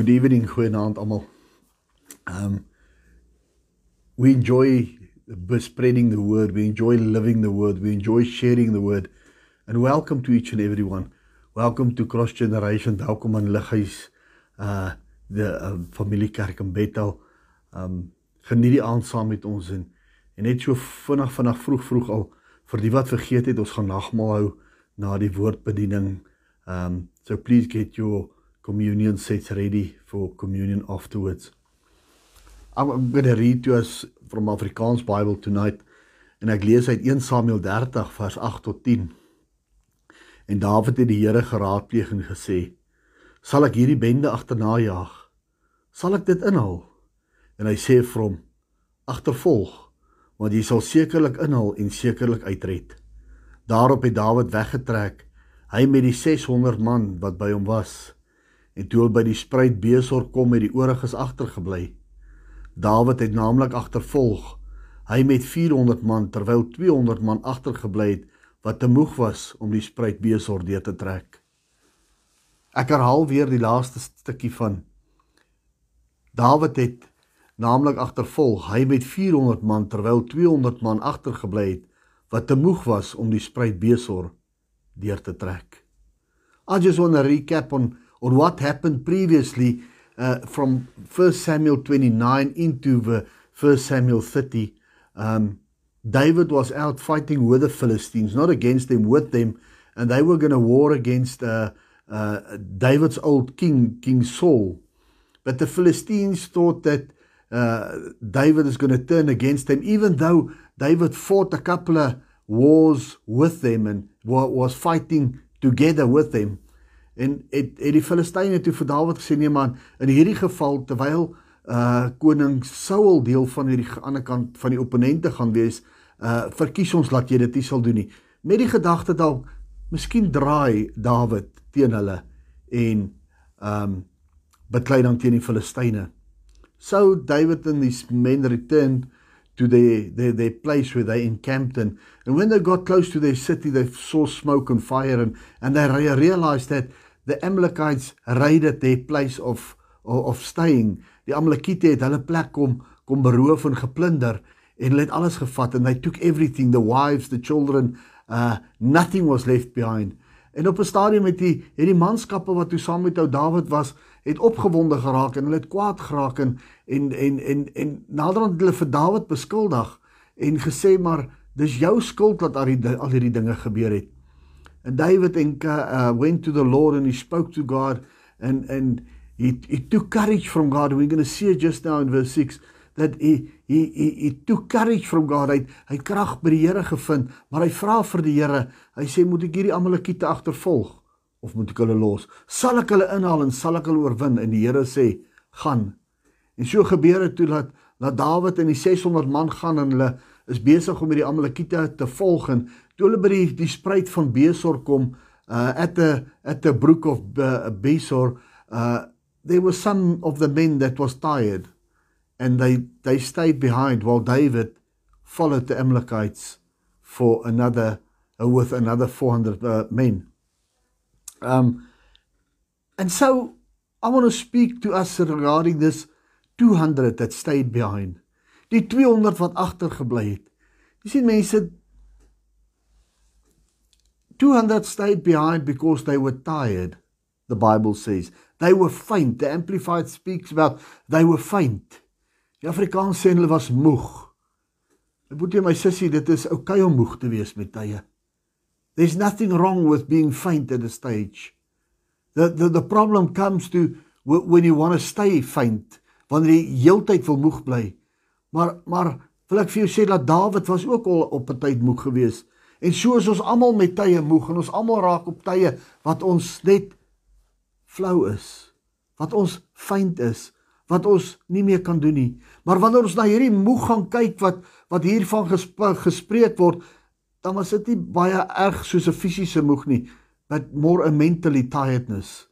Good evening, goeienaand almal. Um we enjoy spreading the word, we enjoy living the word, we enjoy sharing the word. And welcome to each and every one. Welcome to Cross Generation. Welkom aan Lighuis uh die uh, familiekerk in Bethel. Um geniet die aand saam met ons en en net so vinnig vinnig vroeg vroeg al vir die wat vergeet het, ons gaan nagmaal hou na die woordbediening. Um so please get your communion sets ready for communion afterwards. I'm going to read to us from Afrikaans Bible tonight en ek lees uit 1 Samuel 30 vers 8 tot 10. En Dawid het die Here geraadpleeg en gesê: "Sal ek hierdie bende agterna jaag? Sal ek dit inhaal?" En hy sê vir hom: "Agtervolg, want jy sal sekerlik inhaal en sekerlik uitred." Daarop het Dawid weggetrek, hy met die 600 man wat by hom was. En toe hulle by die spruit Besor kom het die ooriges agtergebly. Dawid het naamlik agtervolg, hy met 400 man terwyl 200 man agtergebly het wat te moeg was om die spruit Besor deur te trek. Ek herhaal weer die laaste stukkie van Dawid het naamlik agtervolg, hy met 400 man terwyl 200 man agtergebly het wat te moeg was om die spruit Besor deur te trek. I just want to recap on or what happened previously uh, from 1 Samuel 29 into the 1 Samuel 30. Um, David was out fighting with the Philistines, not against them, with them, and they were going to war against uh, uh, David's old king, King Saul. But the Philistines thought that uh, David is going to turn against them, even though David fought a couple of wars with them and was fighting together with them. En het het die Filistyne toe vir Dawid gesê nee man, in hierdie geval terwyl uh koning Saul deel van hierdie ander kant van die opponente gaan wees, uh verkies ons laat jy dit nie sal doen nie. Met die gedagte dalk miskien draai Dawid teen hulle en um beklei dan teen die Filistyne. So David and his men returned to their, their, their place where they encamped in. And when they got close to their city, they saw smoke and fire, and, and they realized that the Amalekites raided their place of, of, of staying. Die Amalekite het hulle plek kom, kom beroof en geplunder, en hulle het alles gevat, and they took everything, the wives, the children, uh, nothing was left behind. En op 'n stadium het die het die manskappe wat toe saam met ou Dawid was, het opgewonde geraak en hulle het kwaad geraak en en en en, en naderhand hulle vir Dawid beskuldig en gesê maar dis jou skuld dat al die al hierdie dinge gebeur het. And David and uh, went to the Lord and he spoke to God and and he he took courage from God. We're going to see it just now in verse 6 that he he he, he took courage from God. Hy hy krag by die Here gevind, maar hy vra vir die Here. Hy sê moet ek hierdie Amalekiete agtervolg of moet ek hulle los? Sal ek hulle inhaal en sal ek hulle oorwin? En die Here sê, gaan. En so gebeur dit toe dat dat Dawid en die 600 man gaan en hulle is besig om hierdie Amalekiete te volg en toe hulle by die die spruit van Besor kom uh at the at the brook of uh, Besor uh there was some of the men that was tired and they they stayed behind while David followed the Amalekites for another uh, with another 400 uh, men. Um and so I want to speak to us regarding this 200 that stayed behind. Die 200 wat agtergebly het. Jy sien mense 200 stayed behind because they were tired the bible says they were faint the amplified speaks about they were faint Die Afrikaans sê hulle was moeg. Ek moet jy my sussie, dit is okay om moeg te wees met tye. There's nothing wrong with being faint at a stage. The the the problem comes to when you want to stay faint, wanneer jy heeltyd wil moeg bly. Maar maar wil ek vir jou sê dat Dawid was ook al op 'n tyd moeg geweest. En so is ons almal met tye moeg en ons almal raak op tye wat ons net flou is, wat ons faint is wat ons nie meer kan doen nie. Maar wanneer ons na hierdie moeg gaan kyk wat wat hiervan gespreek word, dan was dit nie baie erg soos 'n fisiese moeg nie, but more a mentally tiredness.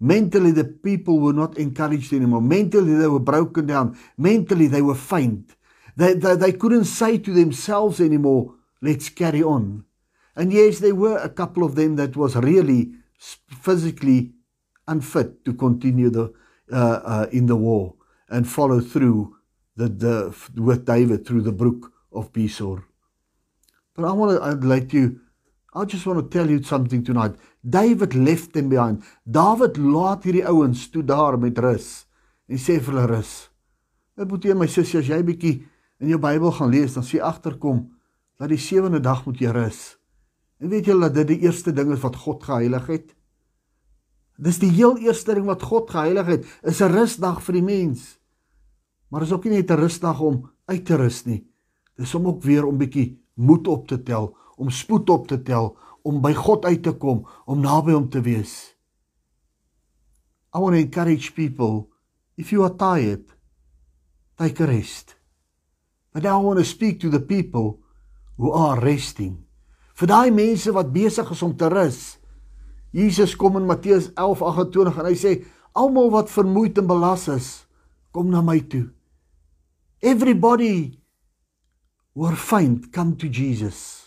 Mentally the people were not encouraged anymore. Mentally they were broken down. Mentally they were faint. They they they couldn't say to themselves anymore, let's carry on. And yes, there were a couple of them that was really physically unfit to continue the uh, uh, in the war and follow through the, the, with David through the brook of Besor. But I want to let you, I just want to tell you something tonight. David left them behind. David laat hierdie ouens toe daar met rus en sê vir hulle rus. Ek moet jy my sussie as jy bietjie in jou Bybel gaan lees, dan sien agterkom dat die sewende dag moet jy rus. En weet julle dat dit die eerste ding is wat God geheilig het? Dis die heel eerste ding wat God geheilig het, is 'n rusdag vir die mens. Maar is ook nie net 'n rusdag om uit te rus nie. Dis om ook weer om bietjie moed op te tel, om spoed op te tel, om by God uit te kom, om naby hom te wees. I want to encourage people if you are tired, take a rest. But now I want to speak to the people who are resting. Vir daai mense wat besig is om te rus. Jesus kom in Matteus 11:28 en hy sê almal wat vermoeid en belas is, kom na my toe. Everybody who are faint, come to Jesus.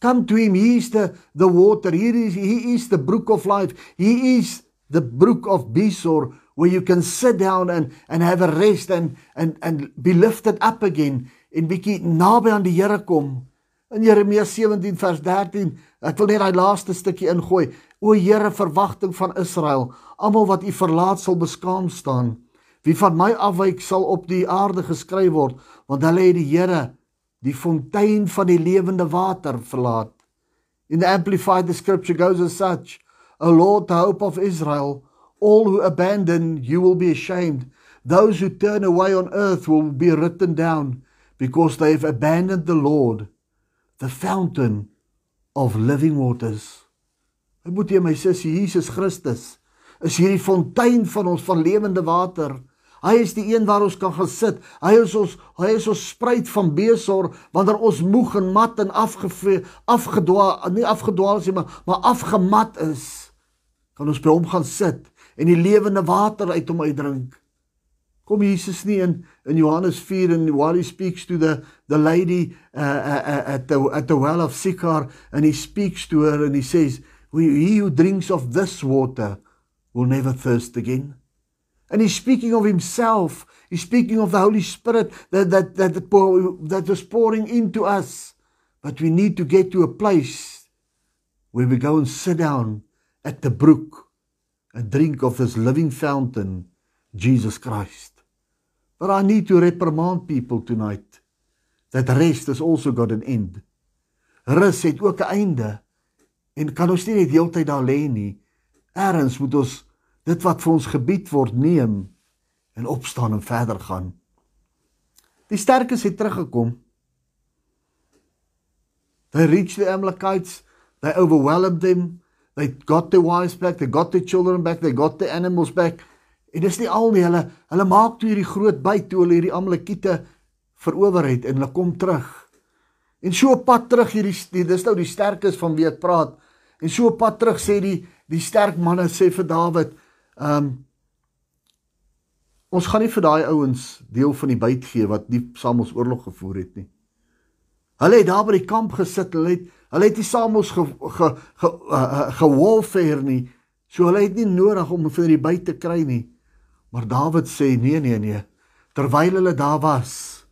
Come to him. He is the, the water. He is, he is the brook of life. He is the brook of Besor where you can sit down and, and have a rest and, and, and be lifted up again en bietjie naby aan die Here kom. In Jeremia 17 vers 13, ek wil net daai laaste stukkie ingooi. O Here, verwagting van Israel, almal wat U verlaat sal beskaam staan. Wie van my afwyk sal op die aarde geskryf word, want hulle het die Here, die fontein van die lewende water verlaat. In the amplified the scripture goes as such: O Lord, the hope of Israel, all who abandon you will be ashamed. Those who turn away on earth will be written down because they have abandoned the Lord, the fountain of living waters. Ek moet jy my sussie Jesus Christus is hierdie fontein van ons van lewende water. Hy is die een waar ons kan gaan sit. Hy is ons hy is ons spruit van besor wanneer ons moeg en mat en afge afgedwaal nie afgedwaal is nie maar maar afgemat is. Kan ons by hom gaan sit en die lewende water uit hom uitdrink. Kom Jesus nie in in Johannes 4 and while he speaks to the the lady uh, uh, uh, at the at the well of Sychar and he speaks to her and he says he who drinks of this water will never thirst again. And he's speaking of himself. He's speaking of the Holy Spirit that that that that is pouring into us. But we need to get to a place where we go and sit down at the brook and drink of this living fountain, Jesus Christ. But I need to reprimand people tonight that rest has also got an end. Rus het ook 'n einde. En kan ons nie net heeltyd daar lê nie. Eerens moet ons dit wat vir ons gebied word neem en opstaan en verder gaan. Die sterkes het teruggekom. They reached the Amalekites, they overwhelmed them, they got their wives back, they got their children back, they got their animals back. En dis nie al nie, hulle hulle maak toe hierdie groot byt toe hulle hierdie Amalekiete verower het en hulle kom terug. En so op pad terug hierdie dis nou die sterkes van wie ek praat. En so op pad terug sê die die sterk manne sê vir Dawid, ehm um, ons gaan nie vir daai ouens deel van die byt gee wat nie saam ons oorlog gevoer het nie. Hulle het daar by die kamp gesit, hulle het hulle het nie saam ons ge ge ge uh, gewolfeer nie. So hulle het nie nodig om vir die byt te kry nie. Maar Dawid sê nee nee nee. Terwyl hulle daar was,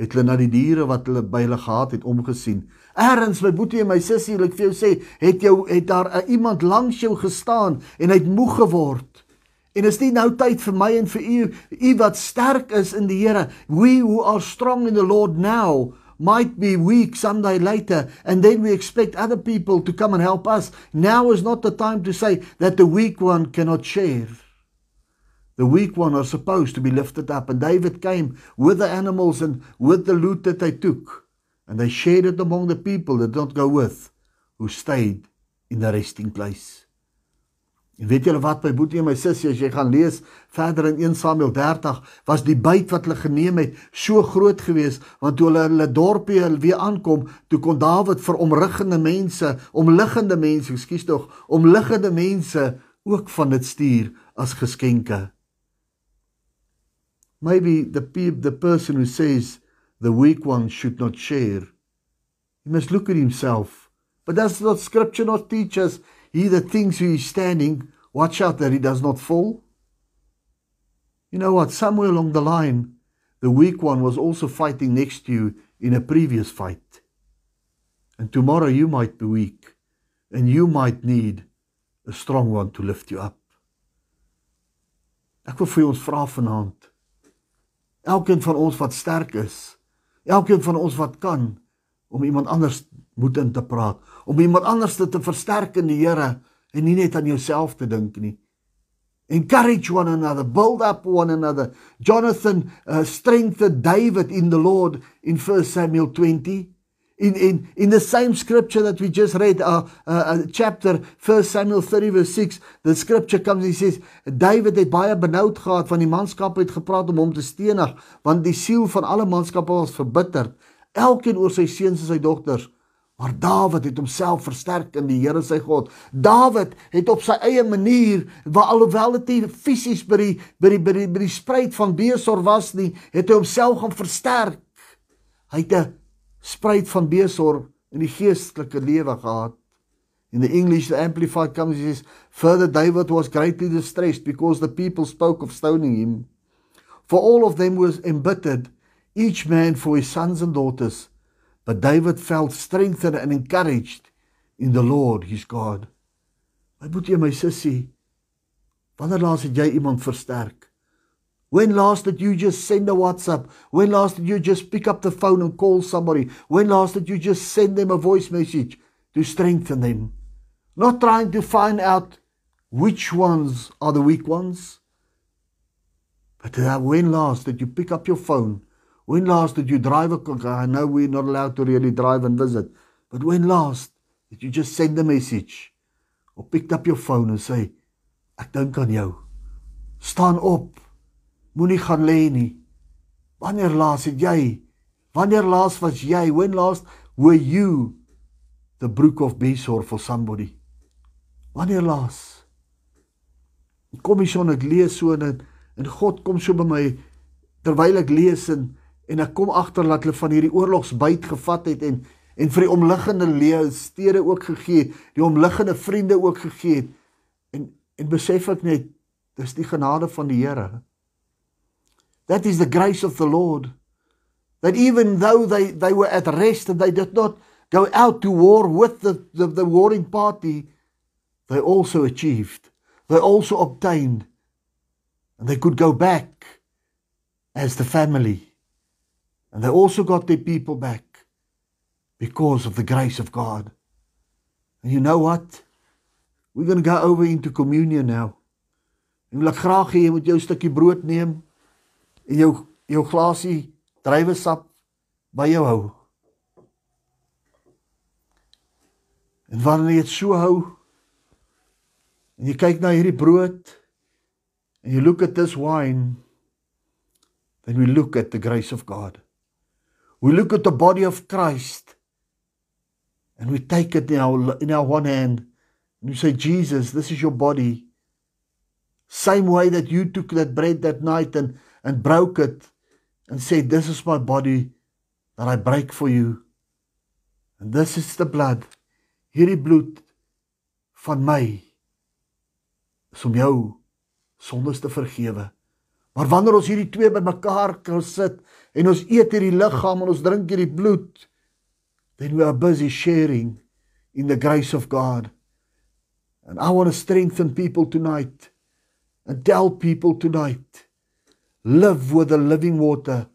het hulle na die diere wat hulle by hulle gehad het omgesien. Erns my boetie en my sussie, ek vir jou sê, het jou het daar uh, iemand langs jou gestaan en hy het moeg geword. En is nie nou tyd vir my en vir u, u wat sterk is in die Here. We who are strong in the Lord now might be weak someday later and then we expect other people to come and help us. Now is not the time to say that the weak one cannot share. The weak one are supposed to be lifted up. And David came with the animals and with the loot that they took. And they shared it among the people that don't go with, who stayed in the resting place. En weet julle wat my boetie en my sussie as jy gaan lees verder in 1 Samuel 30 was die byt wat hulle geneem het so groot geweest want toe hulle hulle dorpie weer aankom toe kon Dawid vir omriggende mense omliggende mense ekskuus tog omliggende mense ook van dit stuur as geskenke maybe the the person who says the weak one should not share he must look at himself but does not scripture not teach us he that thinks he is standing watch out that he does not fall You know what? Somewhere along the line, the weak one was also fighting next to you in a previous fight. And tomorrow you might be weak and you might need a strong one to lift you up. Ek wil vir ons vra vanaand. Elkeen van ons wat sterk is, elkeen van ons wat kan om iemand anders moed in te praat, om iemand anders te, te versterk in die Here en nie net aan jouself te dink nie. Encourage one another, build up one another. Jonathan uh, strengthened David in the Lord in 1 Samuel 20. In, in, in the same scripture that we just read, uh, uh, uh, chapter 1 Samuel 30 verse 6, the scripture comes and says, David het baie benauwd gehad, van die manskap het gepraat om hom te stenig, want die siel van alle manskap was verbitterd, elkeen oor sy seens en sy dochters, Maar Dawid het homself versterk in die Here sy God. Dawid het op sy eie manier, waar alhoewel dit nie fisies by die by die by die, by die spruit van Besor was nie, het hy homself gaan versterk. Hy het 'n spruit van Besor in die geestelike lewe gehad. In the English the amplified comes says further David was greatly distressed because the people spoke of stoning him. For all of them was embittered each man for his sons and daughters. But David felt strengthened and encouraged in the Lord his God. My boetie en my sussie, wanneer laas het jy iemand versterk? When last did you just send a WhatsApp? When last did you just pick up the phone and call somebody? When last did you just send them a voice message to strengthen them? Not trying to find out which ones are the weak ones. But uh, when last did you pick up your phone When last did you drive a car? I know we're not allowed to really drive and visit. But when last did you just send a message? Or picked up your phone and say, ek dink aan jou. Staan op. Moenie gaan lê nie. Wanneer laas het jy? Wanneer laas was jy? When last were you the brook of Besor for somebody? Wanneer laas? Kom hier son ek lees so en en God kom so by my terwyl ek lees en en ek kom agter dat hulle van hierdie oorlogsbyt gevat het en en vir die omliggende stede ook gegee, die omliggende vriende ook gegee het. En en besef ek net dis die genade van die Here. That is the grace of the Lord. That even though they they were at rest and they did not go out to war with the the, the warring party, they also achieved. They also obtained and they could go back as the family. And they also got their people back because of the grace of God. And you know what? We're going to go over into communion now. En wil ek graag hê jy moet jou stukkie brood neem en jou jou glasie druiwesap by jou hou. En wanneer jy dit so hou en jy kyk na hierdie brood en jy look at this wine then we look at the grace of God. We look at the body of Christ and we take it in our, in our one hand and we say, Jesus, this is your body. Same way that you took that bread that night and, and broke it and said, This is my body that I break for you. And this is the blood, hierdie bloed van my, is om jou sondes te vergewe. Maar wanneer ons hierdie twee bymekaar kan sit en ons eet hierdie liggaam en ons drink hierdie bloed, then we are busy sharing in the grace of God. And I want to strengthen people tonight and tell people tonight live with the living water.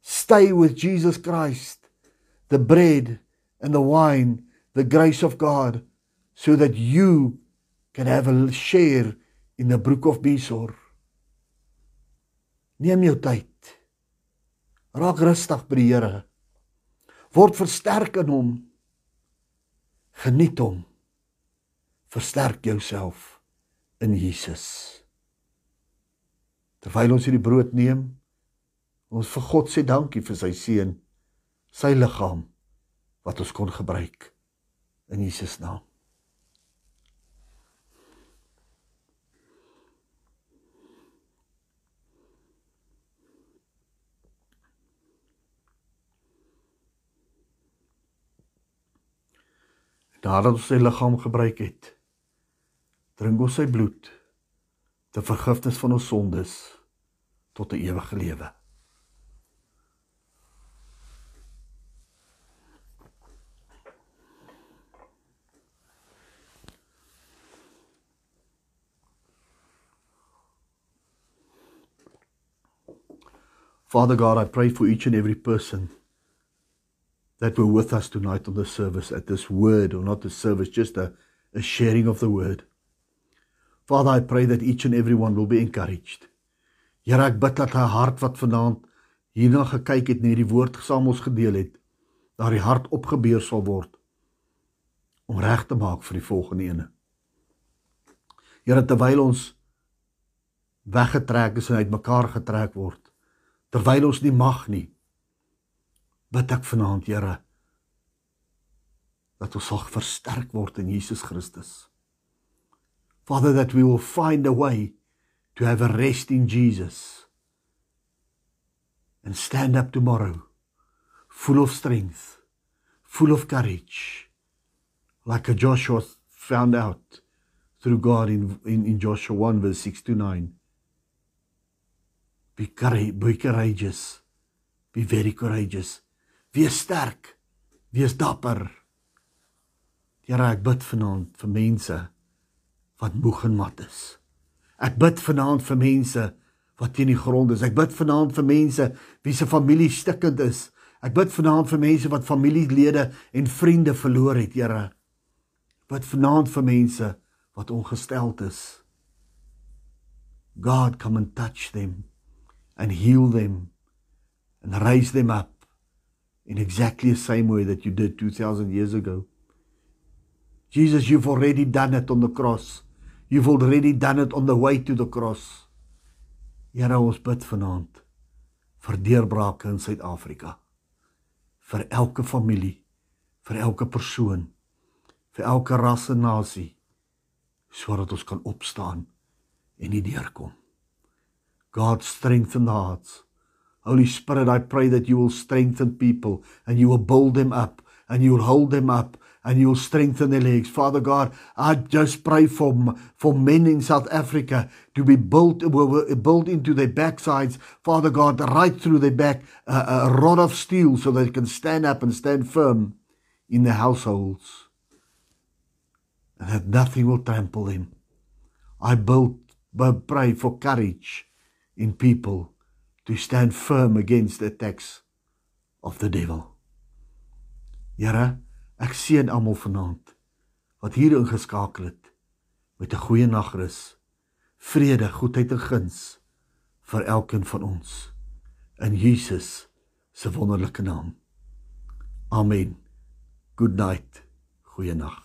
Stay with Jesus Christ, the bread and the wine, the grace of God, so that you can have a share in the brook of Besor. Neem jou tyd. Raak rustig by die Here. Word versterk in hom. Geniet hom. Versterk jouself in Jesus. Terwyl ons hierdie brood neem, ons vir God sê dankie vir sy seun, sy liggaam wat ons kon gebruik in Jesus naam. nadat ons sy liggaam gebruik het drink ons sy bloed te vergifnis van ons sondes tot 'n ewige lewe. Father God, I pray for each and every person that were with us tonight on the service at this word, or not the service, just a, a sharing of the word. Father, I pray that each and every one will be encouraged. Here ek bid dat 'n hart wat vanaand hierna gekyk het, net die woord saam ons gedeel het, daardie hart opgebeur sal word om reg te maak vir die volgende ene. Here, terwyl ons weggetrek is en uitmekaar getrek word, terwyl ons nie mag nie bid ek vanaand Here dat ons sal versterk word in Jesus Christus Father that we will find a way to have a rest in Jesus and stand up tomorrow full of strength full of courage like a Joshua found out through God in in in Joshua 1 verse 6 to 9 Be courage, be courageous. Be very courageous. Wees sterk. Wees dapper. Here, ek bid vanaand vir mense wat moeg en mat is. Ek bid vanaand vir mense wat teen die grond is. Ek bid vanaand vir mense wie se familie stikkend is. Ek bid vanaand vir mense wat familielede en vriende verloor het, Here. Bid vanaand vir mense wat ongesteld is. God come and touch them and heal them and raise them up in exactly the same way that you did 2,000 years ago. Jesus, you've already done it on the cross. You've already done it on the way to the cross. Here ons bid vanaand vir deurbrake in Suid-Afrika. Vir elke familie, vir elke persoon, vir elke ras en nasie sodat ons kan opstaan en nie deurkom. God strengthen the hearts. Holy Spirit, I pray that you will strengthen people and you will build them up and you will hold them up and you will strengthen their legs. Father God, I just pray for, for men in South Africa to be built, built into their backsides. Father God, right through their back, uh, a rod of steel so they can stand up and stand firm in their households. And that nothing will trample them. I build, pray for courage in people to stand firm against the attacks of the devil. Here, ek seën almal vanaand wat hier ingeskakel het met 'n goeie nagrus, vrede, goedheid en guns vir elkeen van ons in Jesus se wonderlike naam. Amen. Good night. Goeienaand.